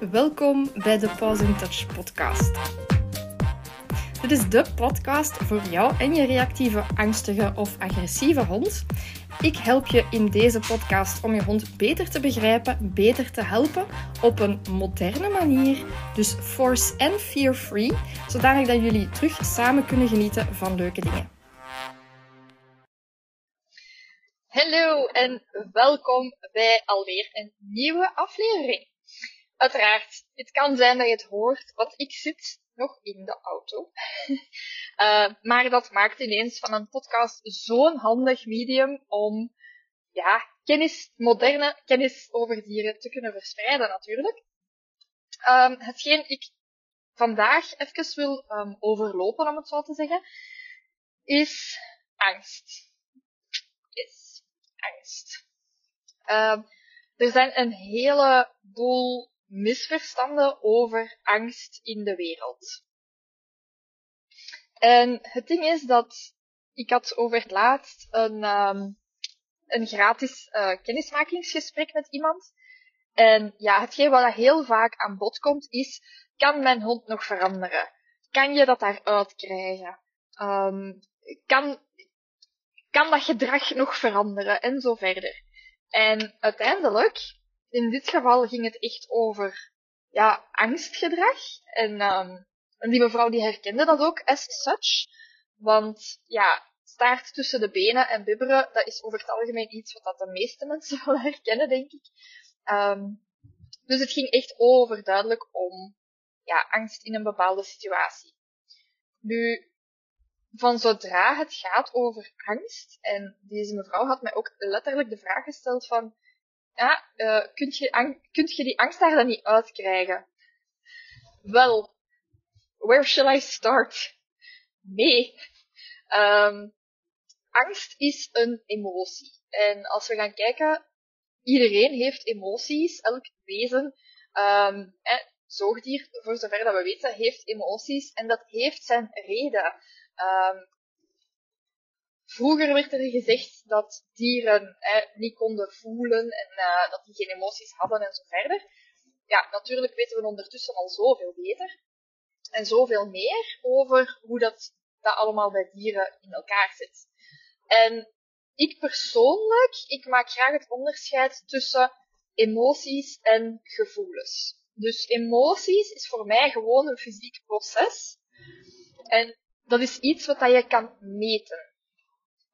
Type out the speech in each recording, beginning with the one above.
Welkom bij de Pause in Touch podcast. Dit is de podcast voor jou en je reactieve, angstige of agressieve hond. Ik help je in deze podcast om je hond beter te begrijpen, beter te helpen op een moderne manier. Dus force en fear free, zodanig dat jullie terug samen kunnen genieten van leuke dingen. Hallo en welkom bij alweer een nieuwe aflevering. Uiteraard, het kan zijn dat je het hoort, want ik zit nog in de auto. uh, maar dat maakt ineens van een podcast zo'n handig medium om ja, kennis, moderne kennis over dieren te kunnen verspreiden natuurlijk. Um, hetgeen ik vandaag even wil um, overlopen, om het zo te zeggen, is angst. Yes, angst. Uh, er zijn een heleboel misverstanden over angst in de wereld. En het ding is dat ik had over het laatst een, um, een gratis uh, kennismakingsgesprek met iemand. En ja, hetgeen wat heel vaak aan bod komt is, kan mijn hond nog veranderen? Kan je dat daaruit krijgen? Um, kan, kan dat gedrag nog veranderen? En zo verder. En uiteindelijk in dit geval ging het echt over ja, angstgedrag. En, um, en die mevrouw die herkende dat ook as such. Want ja, staart tussen de benen en bibberen, dat is over het algemeen iets wat dat de meeste mensen wel herkennen, denk ik. Um, dus het ging echt overduidelijk om ja, angst in een bepaalde situatie. Nu, van zodra het gaat over angst, en deze mevrouw had mij ook letterlijk de vraag gesteld van, ja, uh, kunt, je die angst daar dan niet uitkrijgen? Wel, where shall I start? Nee. Um, angst is een emotie. En als we gaan kijken, iedereen heeft emoties, elk wezen, um, zoogdier, voor zover dat we weten, heeft emoties en dat heeft zijn reden. Um, Vroeger werd er gezegd dat dieren niet konden voelen en uh, dat die geen emoties hadden en zo verder. Ja, natuurlijk weten we ondertussen al zoveel beter en zoveel meer over hoe dat, dat allemaal bij dieren in elkaar zit. En ik persoonlijk, ik maak graag het onderscheid tussen emoties en gevoelens. Dus emoties is voor mij gewoon een fysiek proces. En dat is iets wat je kan meten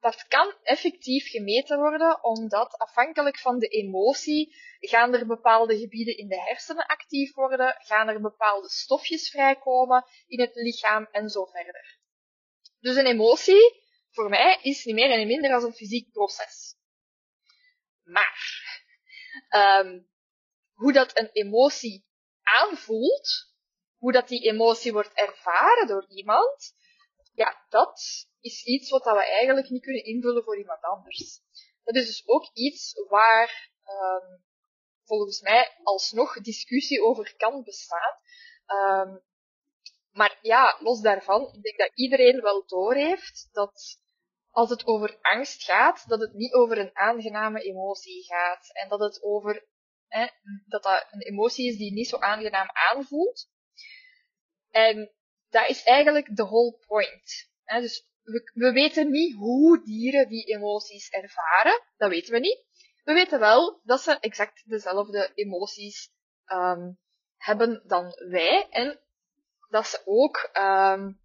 dat kan effectief gemeten worden, omdat afhankelijk van de emotie gaan er bepaalde gebieden in de hersenen actief worden, gaan er bepaalde stofjes vrijkomen in het lichaam en zo verder. Dus een emotie, voor mij, is niet meer en niet minder dan een fysiek proces. Maar, um, hoe dat een emotie aanvoelt, hoe dat die emotie wordt ervaren door iemand, ja, dat is iets wat we eigenlijk niet kunnen invullen voor iemand anders. Dat is dus ook iets waar um, volgens mij alsnog discussie over kan bestaan. Um, maar ja, los daarvan, ik denk dat iedereen wel doorheeft dat als het over angst gaat, dat het niet over een aangename emotie gaat. En dat het over, dat dat een emotie is die niet zo aangenaam aanvoelt. En dat is eigenlijk de whole point. Dus we, we weten niet hoe dieren die emoties ervaren. Dat weten we niet. We weten wel dat ze exact dezelfde emoties um, hebben dan wij. En dat ze ook, um,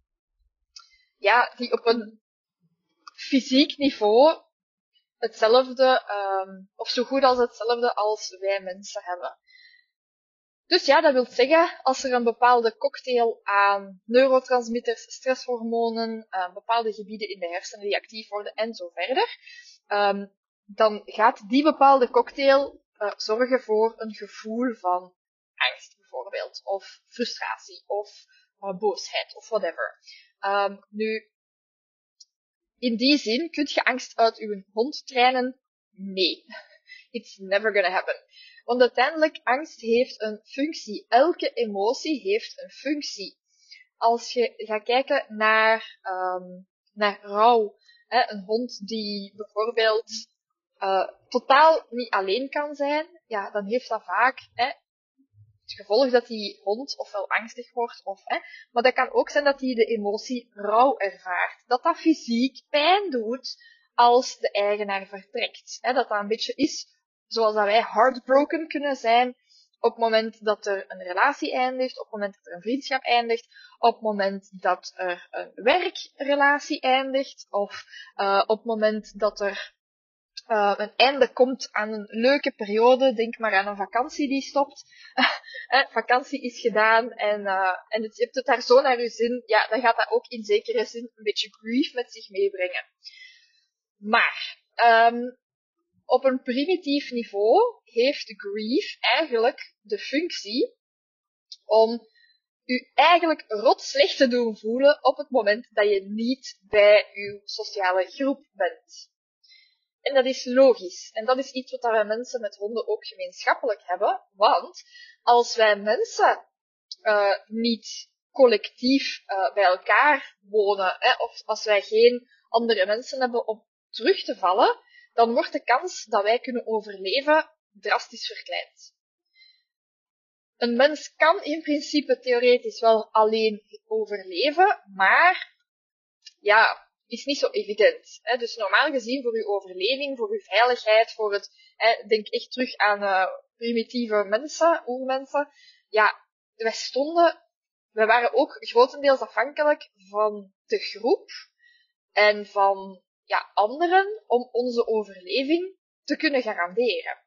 ja, die op een fysiek niveau hetzelfde, um, of zo goed als hetzelfde als wij mensen hebben. Dus ja, dat wil zeggen, als er een bepaalde cocktail aan neurotransmitters, stresshormonen, uh, bepaalde gebieden in de hersenen die actief worden en zo verder, um, dan gaat die bepaalde cocktail uh, zorgen voor een gevoel van angst bijvoorbeeld, of frustratie, of uh, boosheid, of whatever. Um, nu, in die zin, kunt je angst uit uw hond trainen? Nee. It's never gonna happen. Want uiteindelijk, angst heeft een functie. Elke emotie heeft een functie. Als je gaat kijken naar, um, naar rouw, hè, een hond die bijvoorbeeld uh, totaal niet alleen kan zijn, ja, dan heeft dat vaak hè, het gevolg dat die hond ofwel angstig wordt, of, hè, maar dat kan ook zijn dat hij de emotie rouw ervaart. Dat dat fysiek pijn doet als de eigenaar vertrekt. Hè, dat dat een beetje is zoals dat wij heartbroken kunnen zijn op het moment dat er een relatie eindigt, op het moment dat er een vriendschap eindigt, op het moment dat er een werkrelatie eindigt, of uh, op het moment dat er uh, een einde komt aan een leuke periode. Denk maar aan een vakantie die stopt. eh, vakantie is gedaan en, uh, en het, je hebt het daar zo naar je zin. Ja, dan gaat dat ook in zekere zin een beetje grief met zich meebrengen. Maar, um, op een primitief niveau heeft grief eigenlijk de functie om u eigenlijk rot slecht te doen voelen op het moment dat je niet bij uw sociale groep bent. En dat is logisch. En dat is iets wat wij mensen met honden ook gemeenschappelijk hebben. Want als wij mensen uh, niet collectief uh, bij elkaar wonen, hè, of als wij geen andere mensen hebben om terug te vallen, dan wordt de kans dat wij kunnen overleven drastisch verkleind. Een mens kan in principe theoretisch wel alleen overleven, maar ja, is niet zo evident. Hè? Dus normaal gezien voor uw overleving, voor uw veiligheid, voor het, hè, denk echt terug aan uh, primitieve mensen, oermensen. Ja, wij stonden, wij waren ook grotendeels afhankelijk van de groep en van ja, anderen om onze overleving te kunnen garanderen.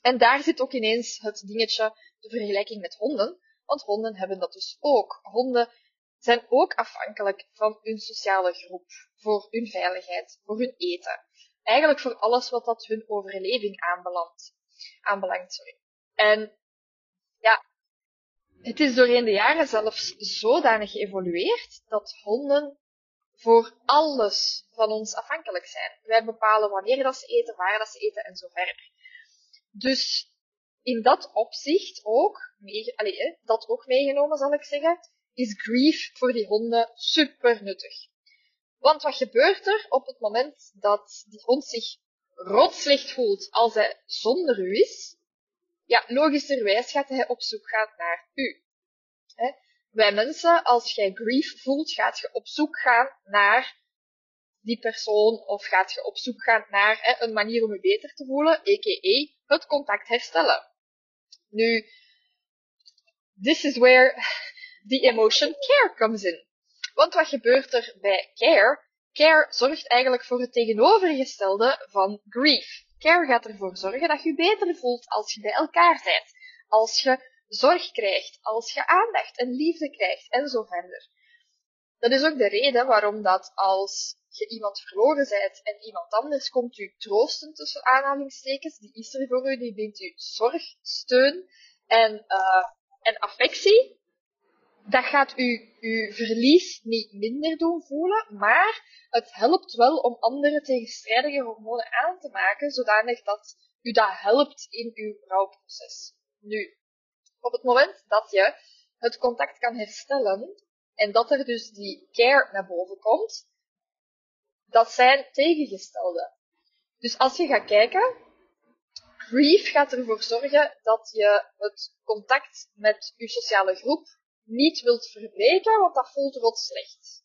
En daar zit ook ineens het dingetje, de vergelijking met honden, want honden hebben dat dus ook. Honden zijn ook afhankelijk van hun sociale groep, voor hun veiligheid, voor hun eten. Eigenlijk voor alles wat dat hun overleving aanbelangt. aanbelangt. Sorry. En ja, het is doorheen de jaren zelfs zodanig geëvolueerd dat honden voor alles van ons afhankelijk zijn. Wij bepalen wanneer dat ze eten, waar dat ze eten en zo verder. Dus in dat opzicht ook, dat ook meegenomen zal ik zeggen, is grief voor die honden super nuttig. Want wat gebeurt er op het moment dat die hond zich rotslecht voelt als hij zonder u is? Ja, logischerwijs gaat hij op zoek gaan naar u. Wij mensen, als jij grief voelt, gaat je op zoek gaan naar die persoon of gaat je op zoek gaan naar he, een manier om je beter te voelen, a.k.a. het contact herstellen. Nu, this is where the emotion care comes in. Want wat gebeurt er bij care? Care zorgt eigenlijk voor het tegenovergestelde van grief. Care gaat ervoor zorgen dat je je beter voelt als je bij elkaar bent. Als je zorg krijgt, als je aandacht en liefde krijgt en zo verder. Dat is ook de reden waarom dat als je iemand verloren bent en iemand anders komt u troosten tussen aanhalingstekens, die is er voor u, die biedt u zorg, steun en, uh, en affectie, dat gaat u uw verlies niet minder doen voelen, maar het helpt wel om andere tegenstrijdige hormonen aan te maken, zodanig dat u dat helpt in uw rouwproces. Nu, op het moment dat je het contact kan herstellen en dat er dus die care naar boven komt, dat zijn tegengestelde. Dus als je gaat kijken, grief gaat ervoor zorgen dat je het contact met je sociale groep niet wilt verbreken, want dat voelt rot slecht.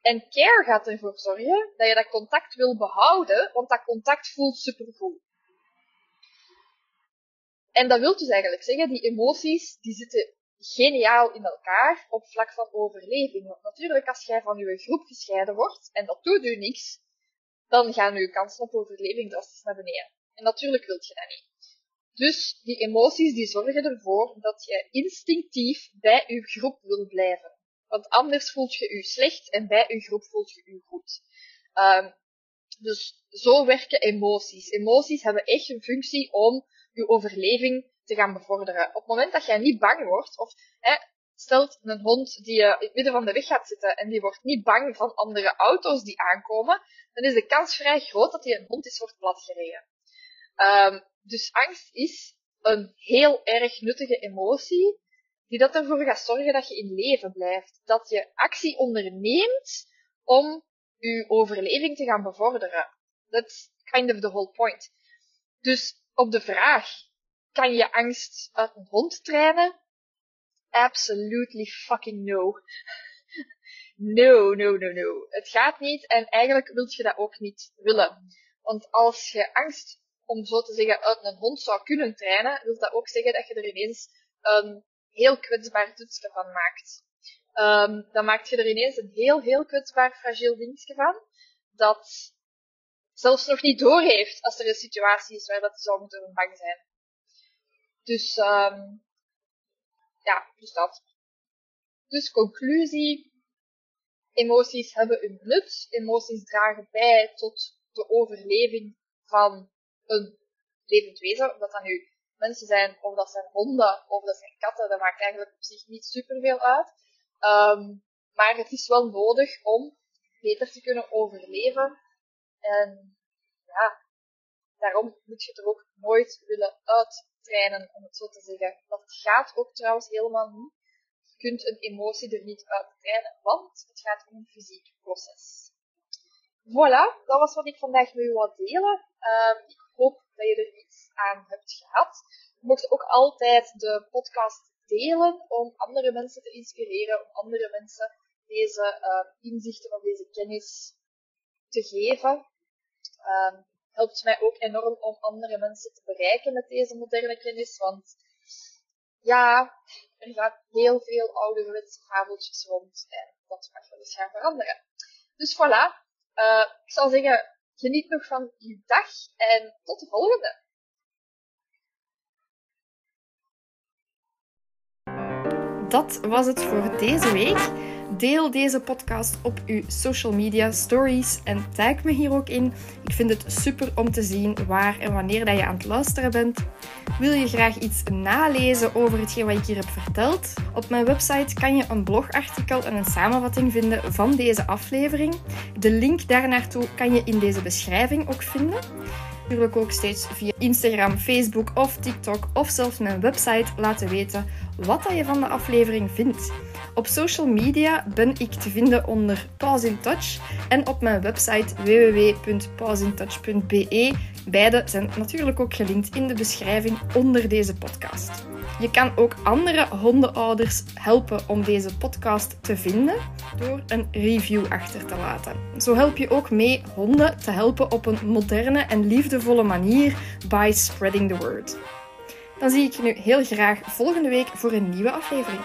En care gaat ervoor zorgen dat je dat contact wil behouden, want dat contact voelt supergoed. En dat wil dus eigenlijk zeggen, die emoties, die zitten geniaal in elkaar op vlak van overleving. Want natuurlijk, als jij van je groep gescheiden wordt, en dat doet u niks, dan gaan uw kansen op overleving drastisch naar beneden. En natuurlijk wilt je dat niet. Dus die emoties die zorgen ervoor dat je instinctief bij je groep wil blijven. Want anders voelt je je slecht en bij je groep voelt je je goed. Um, dus zo werken emoties. Emoties hebben echt een functie om je overleving te gaan bevorderen. Op het moment dat jij niet bang wordt, of hè, stelt een hond die in het midden van de weg gaat zitten en die wordt niet bang van andere auto's die aankomen, dan is de kans vrij groot dat hij een hond is wordt platgereden. Um, dus angst is een heel erg nuttige emotie, die dat ervoor gaat zorgen dat je in leven blijft. Dat je actie onderneemt om je overleving te gaan bevorderen. That's kind of the whole point. Dus op de vraag, kan je angst uit een hond trainen? Absolutely fucking no. No, no, no, no. Het gaat niet en eigenlijk wil je dat ook niet willen. Want als je angst, om zo te zeggen, uit een hond zou kunnen trainen, wil dat ook zeggen dat je er ineens een heel kwetsbaar toetsje van maakt. Um, dan maak je er ineens een heel, heel kwetsbaar, fragiel dingetje van, dat zelfs nog niet doorheeft als er een situatie is waar dat zou moeten bang zijn. Dus, um, ja, dus dat. Dus conclusie. Emoties hebben een nut. Emoties dragen bij tot de overleving van een levend wezen. Of dat dan nu mensen zijn, of dat zijn honden, of dat zijn katten, dat maakt eigenlijk op zich niet superveel uit. Um, maar het is wel nodig om beter te kunnen overleven. En ja, daarom moet je er ook nooit willen uittrainen, om het zo te zeggen. Dat gaat ook trouwens helemaal niet. Je kunt een emotie er niet uit trainen, want het gaat om een fysiek proces. Voilà, dat was wat ik vandaag met u wou delen. Um, ik hoop dat je er iets aan hebt gehad. Je mocht ook altijd de podcast delen om andere mensen te inspireren, om andere mensen deze uh, inzichten of deze kennis te geven. Um, helpt mij ook enorm om andere mensen te bereiken met deze moderne kennis, want ja, er gaat heel veel ouderwetse fabeltjes rond en dat mag wel eens gaan veranderen. Dus voilà, uh, ik zal zeggen, geniet nog van uw dag en tot de volgende! dat was het voor deze week. Deel deze podcast op uw social media stories en tag me hier ook in. Ik vind het super om te zien waar en wanneer dat je aan het luisteren bent. Wil je graag iets nalezen over hetgeen wat ik hier heb verteld? Op mijn website kan je een blogartikel en een samenvatting vinden van deze aflevering. De link daarnaartoe kan je in deze beschrijving ook vinden natuurlijk ook steeds via Instagram, Facebook of TikTok of zelfs mijn website laten weten wat je van de aflevering vindt. Op social media ben ik te vinden onder Pause in Touch en op mijn website www.pausintouch.be. Beide zijn natuurlijk ook gelinkt in de beschrijving onder deze podcast. Je kan ook andere hondenouders helpen om deze podcast te vinden door een review achter te laten. Zo help je ook mee honden te helpen op een moderne en liefdevolle manier by spreading the word. Dan zie ik je nu heel graag volgende week voor een nieuwe aflevering.